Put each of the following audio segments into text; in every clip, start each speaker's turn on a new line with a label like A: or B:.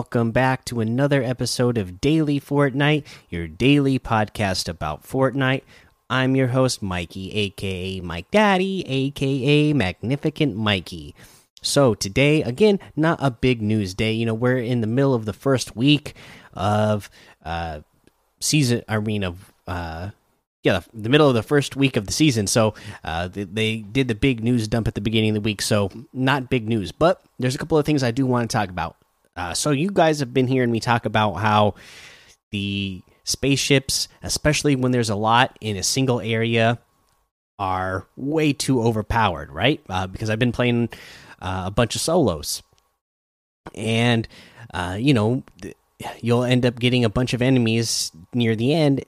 A: welcome back to another episode of Daily Fortnite, your daily podcast about Fortnite. I'm your host, Mikey, aka Mike Daddy, aka Magnificent Mikey. So, today, again, not a big news day. You know, we're in the middle of the first week of uh, season, I mean, of. Uh, yeah, the middle of the first week of the season. So uh, they, they, did the big news dump at the beginning of the week. So not big news, but there's a couple of things I do want to talk about. Uh, so you guys have been hearing me talk about how the spaceships, especially when there's a lot in a single area, are way too overpowered, right? Uh, because I've been playing uh, a bunch of solos, and uh, you know you'll end up getting a bunch of enemies near the end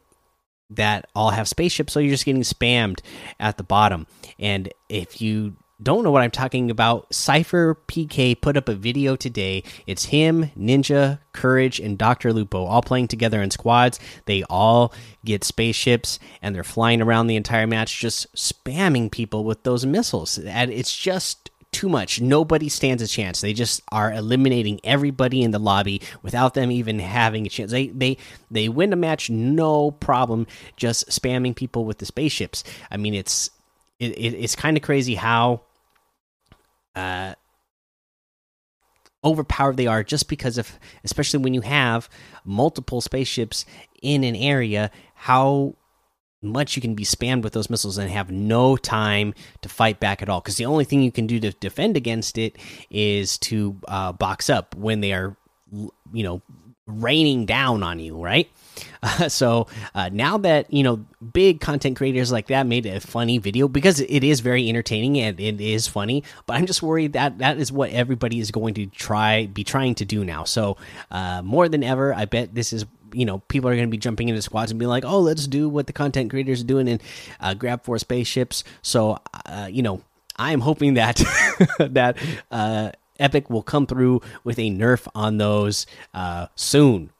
A: that all have spaceships, so you're just getting spammed at the bottom. And if you don't know what I'm talking about, Cypher PK put up a video today. It's him, Ninja, Courage, and Dr. Lupo all playing together in squads. They all get spaceships and they're flying around the entire match, just spamming people with those missiles. And it's just too much. Nobody stands a chance. They just are eliminating everybody in the lobby without them even having a chance. They they they win a match no problem just spamming people with the spaceships. I mean it's it, it it's kind of crazy how uh overpowered they are just because of especially when you have multiple spaceships in an area how much you can be spammed with those missiles and have no time to fight back at all. Because the only thing you can do to defend against it is to uh, box up when they are, you know, raining down on you, right? Uh, so uh, now that you know big content creators like that made a funny video because it is very entertaining and it is funny, but I'm just worried that that is what everybody is going to try be trying to do now. So uh, more than ever, I bet this is you know people are going to be jumping into squads and be like oh let's do what the content creators are doing and uh, grab four spaceships so uh, you know i'm hoping that that uh, epic will come through with a nerf on those uh, soon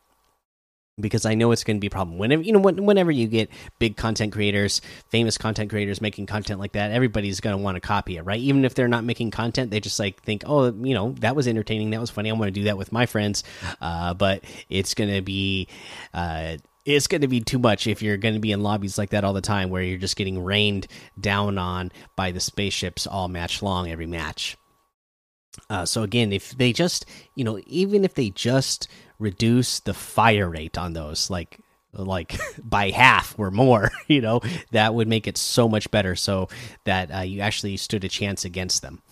A: because I know it's going to be a problem. Whenever you know, whenever you get big content creators, famous content creators making content like that, everybody's going to want to copy it, right? Even if they're not making content, they just like think, oh, you know, that was entertaining, that was funny. I want to do that with my friends. Uh, but it's going to be. Uh, it's going to be too much if you're going to be in lobbies like that all the time where you're just getting rained down on by the spaceships all match long every match. Uh, so again, if they just, you know, even if they just reduce the fire rate on those, like like by half or more, you know, that would make it so much better, so that uh, you actually stood a chance against them.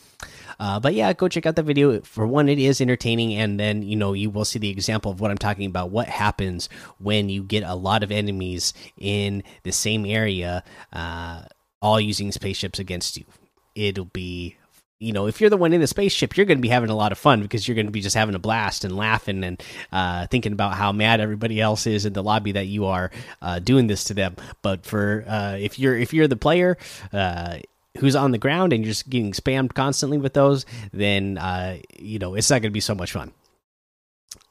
A: Uh, but yeah, go check out the video. For one, it is entertaining, and then you know you will see the example of what I'm talking about. What happens when you get a lot of enemies in the same area, uh, all using spaceships against you? It'll be you know, if you're the one in the spaceship, you're going to be having a lot of fun because you're going to be just having a blast and laughing and uh, thinking about how mad everybody else is in the lobby that you are uh, doing this to them. But for uh, if you're if you're the player uh, who's on the ground and you're just getting spammed constantly with those, then uh, you know it's not going to be so much fun.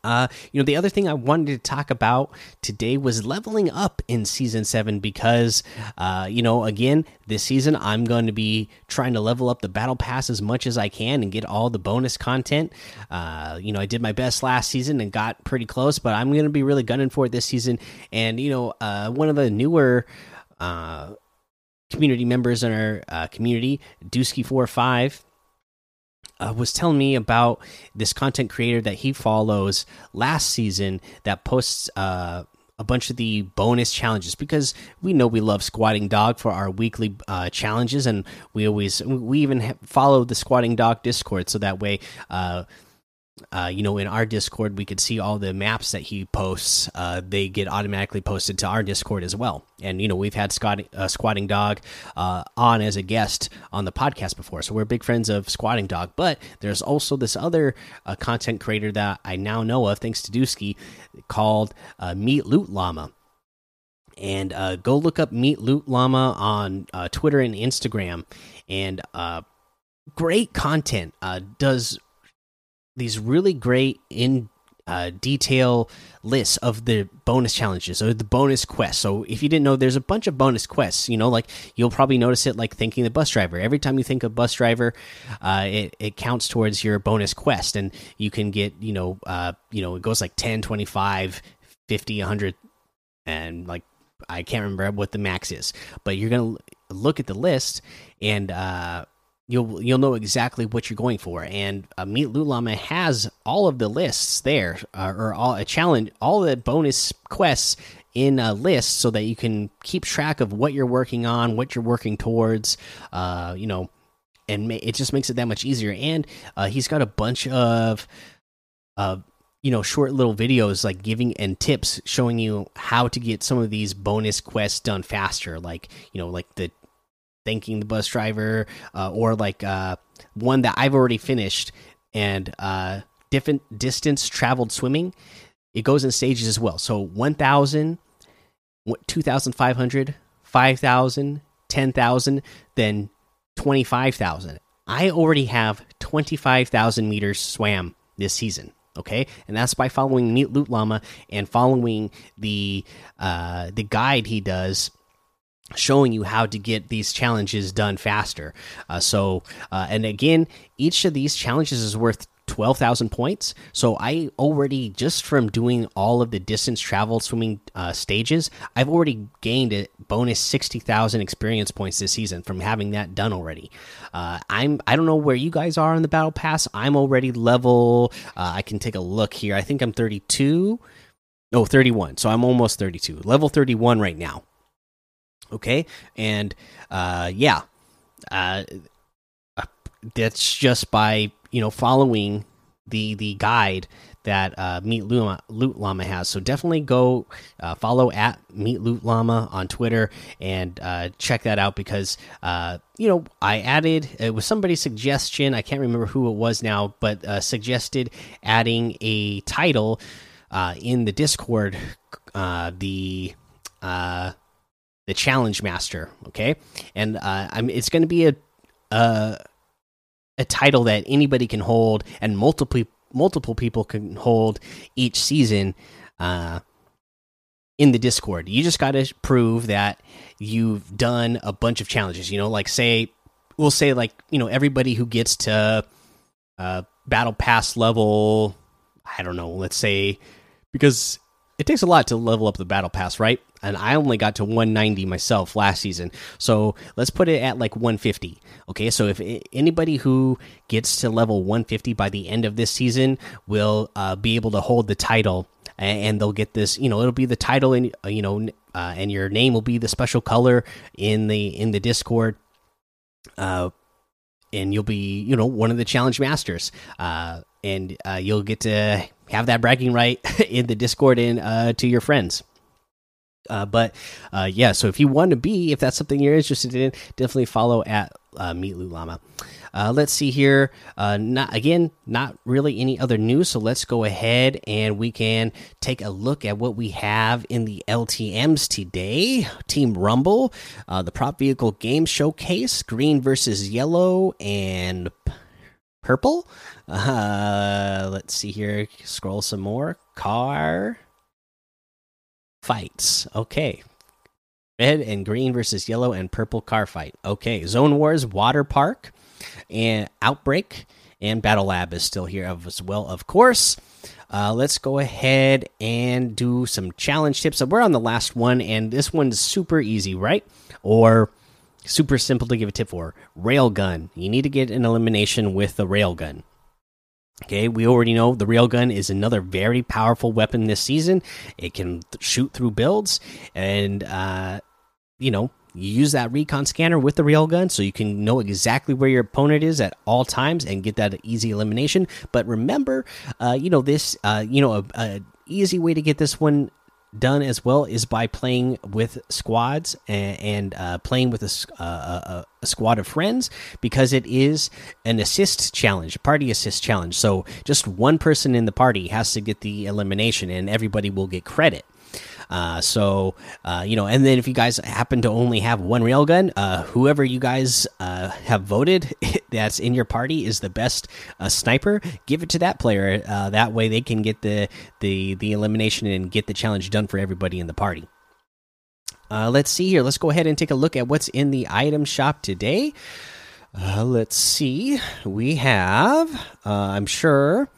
A: Uh, you know, the other thing I wanted to talk about today was leveling up in season seven because, uh, you know, again, this season I'm going to be trying to level up the battle pass as much as I can and get all the bonus content. Uh, you know, I did my best last season and got pretty close, but I'm going to be really gunning for it this season. And, you know, uh, one of the newer, uh, community members in our uh, community, Dusky45, uh, was telling me about this content creator that he follows last season that posts uh, a bunch of the bonus challenges because we know we love squatting dog for our weekly uh, challenges and we always we even follow the squatting dog discord so that way uh, you know, in our Discord, we could see all the maps that he posts. Uh, they get automatically posted to our Discord as well. And you know, we've had Scott, uh, Squatting Dog uh, on as a guest on the podcast before, so we're big friends of Squatting Dog. But there's also this other uh, content creator that I now know of, thanks to Dusky, called uh, Meat Loot Llama. And go look up Meat Loot Llama on Twitter and Instagram, and great content. does these really great in uh, detail lists of the bonus challenges or the bonus quests. So if you didn't know, there's a bunch of bonus quests. You know, like you'll probably notice it like thinking the bus driver. Every time you think of bus driver, uh, it it counts towards your bonus quest, and you can get you know uh, you know it goes like 10, 25, 50, 100, and like I can't remember what the max is, but you're gonna look at the list and uh you'll you'll know exactly what you're going for. And uh, Meet Loot Llama has all of the lists there, uh, or all a challenge, all the bonus quests in a list, so that you can keep track of what you're working on, what you're working towards. Uh, you know, and it just makes it that much easier. And uh, he's got a bunch of. Uh, you know, short little videos like giving and tips showing you how to get some of these bonus quests done faster. Like, you know, like the thanking the bus driver, uh, or like uh, one that I've already finished and uh, different distance traveled swimming. It goes in stages as well. So 1,000, 2,500, 5,000, 10,000, then 25,000. I already have 25,000 meters swam this season. Okay, and that's by following Meet Loot Llama and following the uh, the guide he does showing you how to get these challenges done faster. Uh, so, uh, and again, each of these challenges is worth 12,000 points. So, I already, just from doing all of the distance travel swimming uh, stages, I've already gained a bonus 60,000 experience points this season from having that done already. Uh, I'm, I don't know where you guys are in the battle pass. I'm already level, uh, I can take a look here. I think I'm 32. Oh, 31. So I'm almost 32. Level 31 right now okay and uh, yeah uh, uh, that's just by you know following the the guide that uh, Meet Loot Llama has. So definitely go uh, follow at Meet Loot Llama on Twitter and uh, check that out because uh, you know I added it was somebody's suggestion. I can't remember who it was now, but uh, suggested adding a title uh, in the Discord. Uh the the challenge master okay? And uh, I'm, it's going to be a, a a title that anybody can hold and multiple multiple people can hold each season uh, in the discord. You just got to prove that you've done a bunch of challenges you know like say we'll say like you know everybody who gets to uh, battle pass level i don't know let's say because it takes a lot to level up the battle pass, right? And I only got to 190 myself last season. So let's put it at like 150. Okay, so if anybody who gets to level 150 by the end of this season will uh, be able to hold the title, and they'll get this. You know, it'll be the title, and uh, you know, uh, and your name will be the special color in the in the Discord. Uh, and you'll be, you know, one of the challenge masters. Uh, and uh, you'll get to have that bragging right in the Discord and uh, to your friends. Uh, but uh, yeah, so if you want to be, if that's something you're interested in, definitely follow at uh, Meet Loot Llama. Uh, let's see here. Uh, not again, not really any other news. So let's go ahead and we can take a look at what we have in the LTM's today. Team Rumble, uh, the Prop Vehicle Game Showcase, green versus yellow and purple. Uh, let's see here. Scroll some more. Car fights. Okay. Red and green versus yellow and purple car fight. Okay. Zone Wars Water Park and Outbreak and Battle Lab is still here as well, of course. Uh, let's go ahead and do some challenge tips. So we're on the last one, and this one's super easy, right? Or super simple to give a tip for. Railgun. You need to get an elimination with the railgun. Okay, we already know the railgun is another very powerful weapon this season. It can shoot through builds, and uh, you know you use that recon scanner with the railgun so you can know exactly where your opponent is at all times and get that easy elimination. But remember, uh, you know this, uh, you know, a, a easy way to get this one done as well is by playing with squads and, and uh, playing with a, uh, a, squad of friends because it is an assist challenge, party assist challenge. So just one person in the party has to get the elimination, and everybody will get credit. Uh, so uh, you know, and then if you guys happen to only have one railgun, uh, whoever you guys uh, have voted that's in your party is the best uh, sniper, give it to that player. Uh, that way they can get the the the elimination and get the challenge done for everybody in the party. Uh, let's see here. Let's go ahead and take a look at what's in the item shop today. Uh, let's see. We have, uh, I'm sure,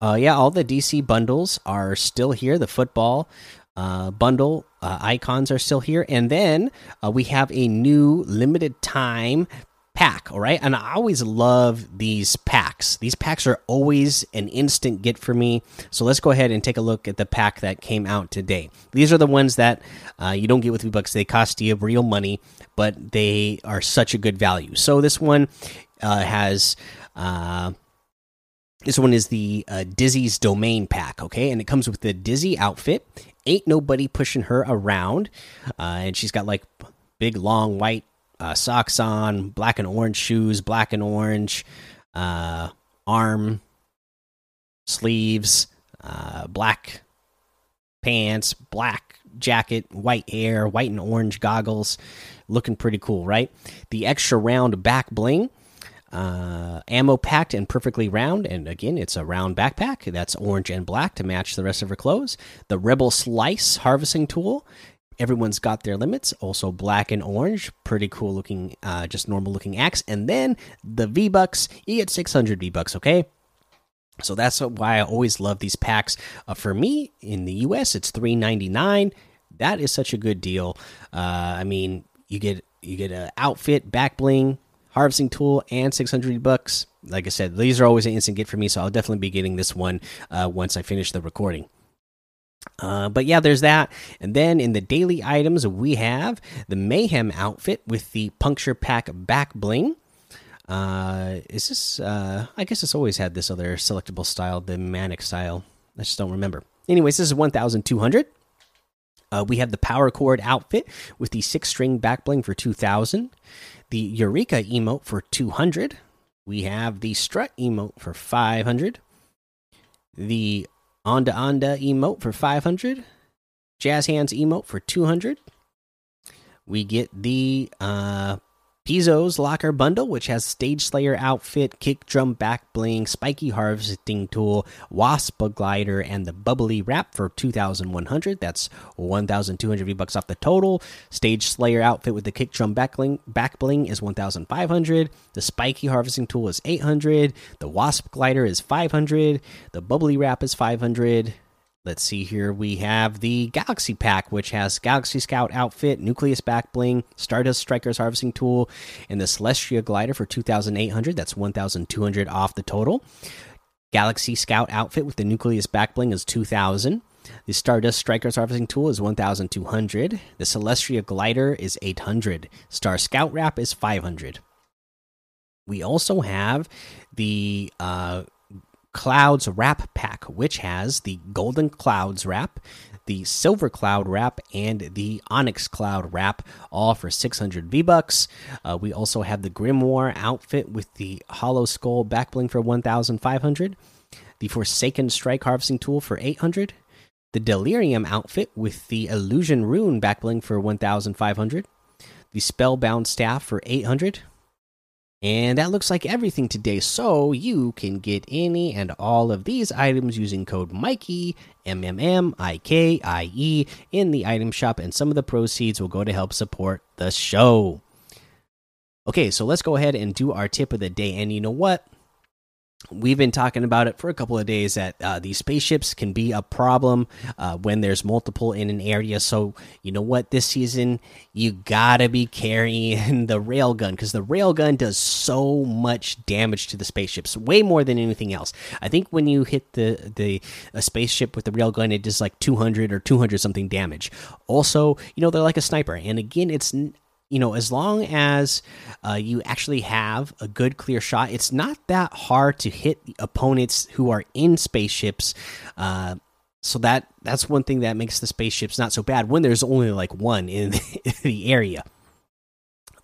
A: uh, yeah, all the DC bundles are still here. The football uh, bundle uh, icons are still here. And then uh, we have a new limited time pack. All right. And I always love these packs. These packs are always an instant get for me. So let's go ahead and take a look at the pack that came out today. These are the ones that uh, you don't get with V Bucks. They cost you real money, but they are such a good value. So this one uh, has. Uh, this one is the uh, Dizzy's Domain Pack, okay? And it comes with the Dizzy outfit. Ain't nobody pushing her around. Uh, and she's got like big, long white uh, socks on, black and orange shoes, black and orange uh, arm sleeves, uh, black pants, black jacket, white hair, white and orange goggles. Looking pretty cool, right? The extra round back bling. Uh, ammo packed and perfectly round, and again, it's a round backpack. That's orange and black to match the rest of her clothes. The Rebel Slice harvesting tool everyone's got their limits. Also black and orange pretty cool looking uh, just normal looking axe and then the v bucks you get 600 v bucks okay? So that's why i always love these packs. Uh, for me in the us it's 399 that is such a good deal. Uh, i mean you get you get an outfit back bling harvesting tool and 600 bucks. Like i said these are always an instant get for me so i'll definitely be getting this one uh, once i finish the recording uh, but yeah, there's that. And then in the daily items, we have the Mayhem outfit with the puncture pack back bling. Uh, is this? Uh, I guess it's always had this other selectable style, the manic style. I just don't remember. Anyways, this is 1,200. Uh, we have the power chord outfit with the six string back bling for 2,000. The Eureka emote for 200. We have the strut emote for 500. The Onda Onda emote for 500. Jazz Hands emote for 200. We get the uh, Pizzo's Locker Bundle, which has Stage Slayer outfit, kick drum back bling, spiky harvesting tool, wasp glider, and the bubbly wrap for 2,100. That's 1,200 V bucks off the total. Stage Slayer outfit with the kick drum back bling, back bling is 1,500. The spiky harvesting tool is 800. The wasp glider is 500. The bubbly wrap is 500. Let's see here. We have the Galaxy Pack, which has Galaxy Scout outfit, Nucleus back bling, Stardust Strikers harvesting tool, and the Celestia glider for 2,800. That's 1,200 off the total. Galaxy Scout outfit with the Nucleus back bling is 2,000. The Stardust Strikers harvesting tool is 1,200. The Celestia glider is 800. Star Scout wrap is 500. We also have the uh, Clouds Wrap Pack, which has the Golden Clouds Wrap, the Silver Cloud Wrap, and the Onyx Cloud Wrap, all for 600 V Bucks. Uh, we also have the Grimoire outfit with the Hollow Skull Backbling for 1,500, the Forsaken Strike Harvesting Tool for 800, the Delirium outfit with the Illusion Rune Backbling for 1,500, the Spellbound Staff for 800 and that looks like everything today. So you can get any and all of these items using code Mikey M M M I K I E in the item shop, and some of the proceeds will go to help support the show. Okay, so let's go ahead and do our tip of the day. And you know what? We've been talking about it for a couple of days that uh, these spaceships can be a problem uh, when there's multiple in an area. So you know what this season you gotta be carrying the railgun because the railgun does so much damage to the spaceships way more than anything else. I think when you hit the the a spaceship with the railgun it does like 200 or 200 something damage. Also you know they're like a sniper and again it's you know, as long as uh, you actually have a good clear shot, it's not that hard to hit opponents who are in spaceships. Uh, so that that's one thing that makes the spaceships not so bad when there's only like one in the area.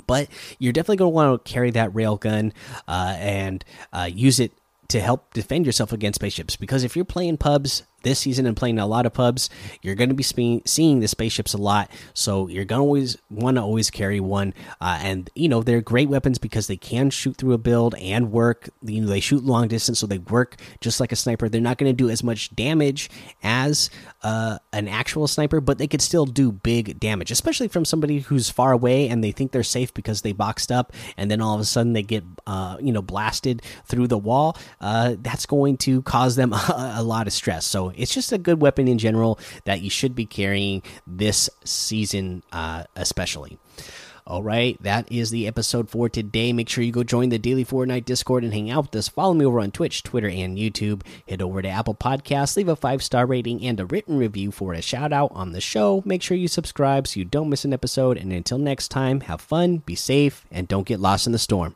A: But you're definitely going to want to carry that railgun uh, and uh, use it to help defend yourself against spaceships because if you're playing pubs this season and playing a lot of pubs, you're going to be seeing the spaceships a lot. So you're going to always want to always carry one. Uh, and you know they're great weapons because they can shoot through a build and work. You know they shoot long distance, so they work just like a sniper. They're not going to do as much damage as uh, an actual sniper, but they could still do big damage, especially from somebody who's far away and they think they're safe because they boxed up, and then all of a sudden they get uh, you know blasted through the wall. Uh, that's going to cause them a, a lot of stress. It's just a good weapon in general that you should be carrying this season, uh, especially. All right, that is the episode for today. Make sure you go join the Daily Fortnite Discord and hang out with us. Follow me over on Twitch, Twitter, and YouTube. Head over to Apple Podcasts, leave a five star rating and a written review for a shout out on the show. Make sure you subscribe so you don't miss an episode. And until next time, have fun, be safe, and don't get lost in the storm.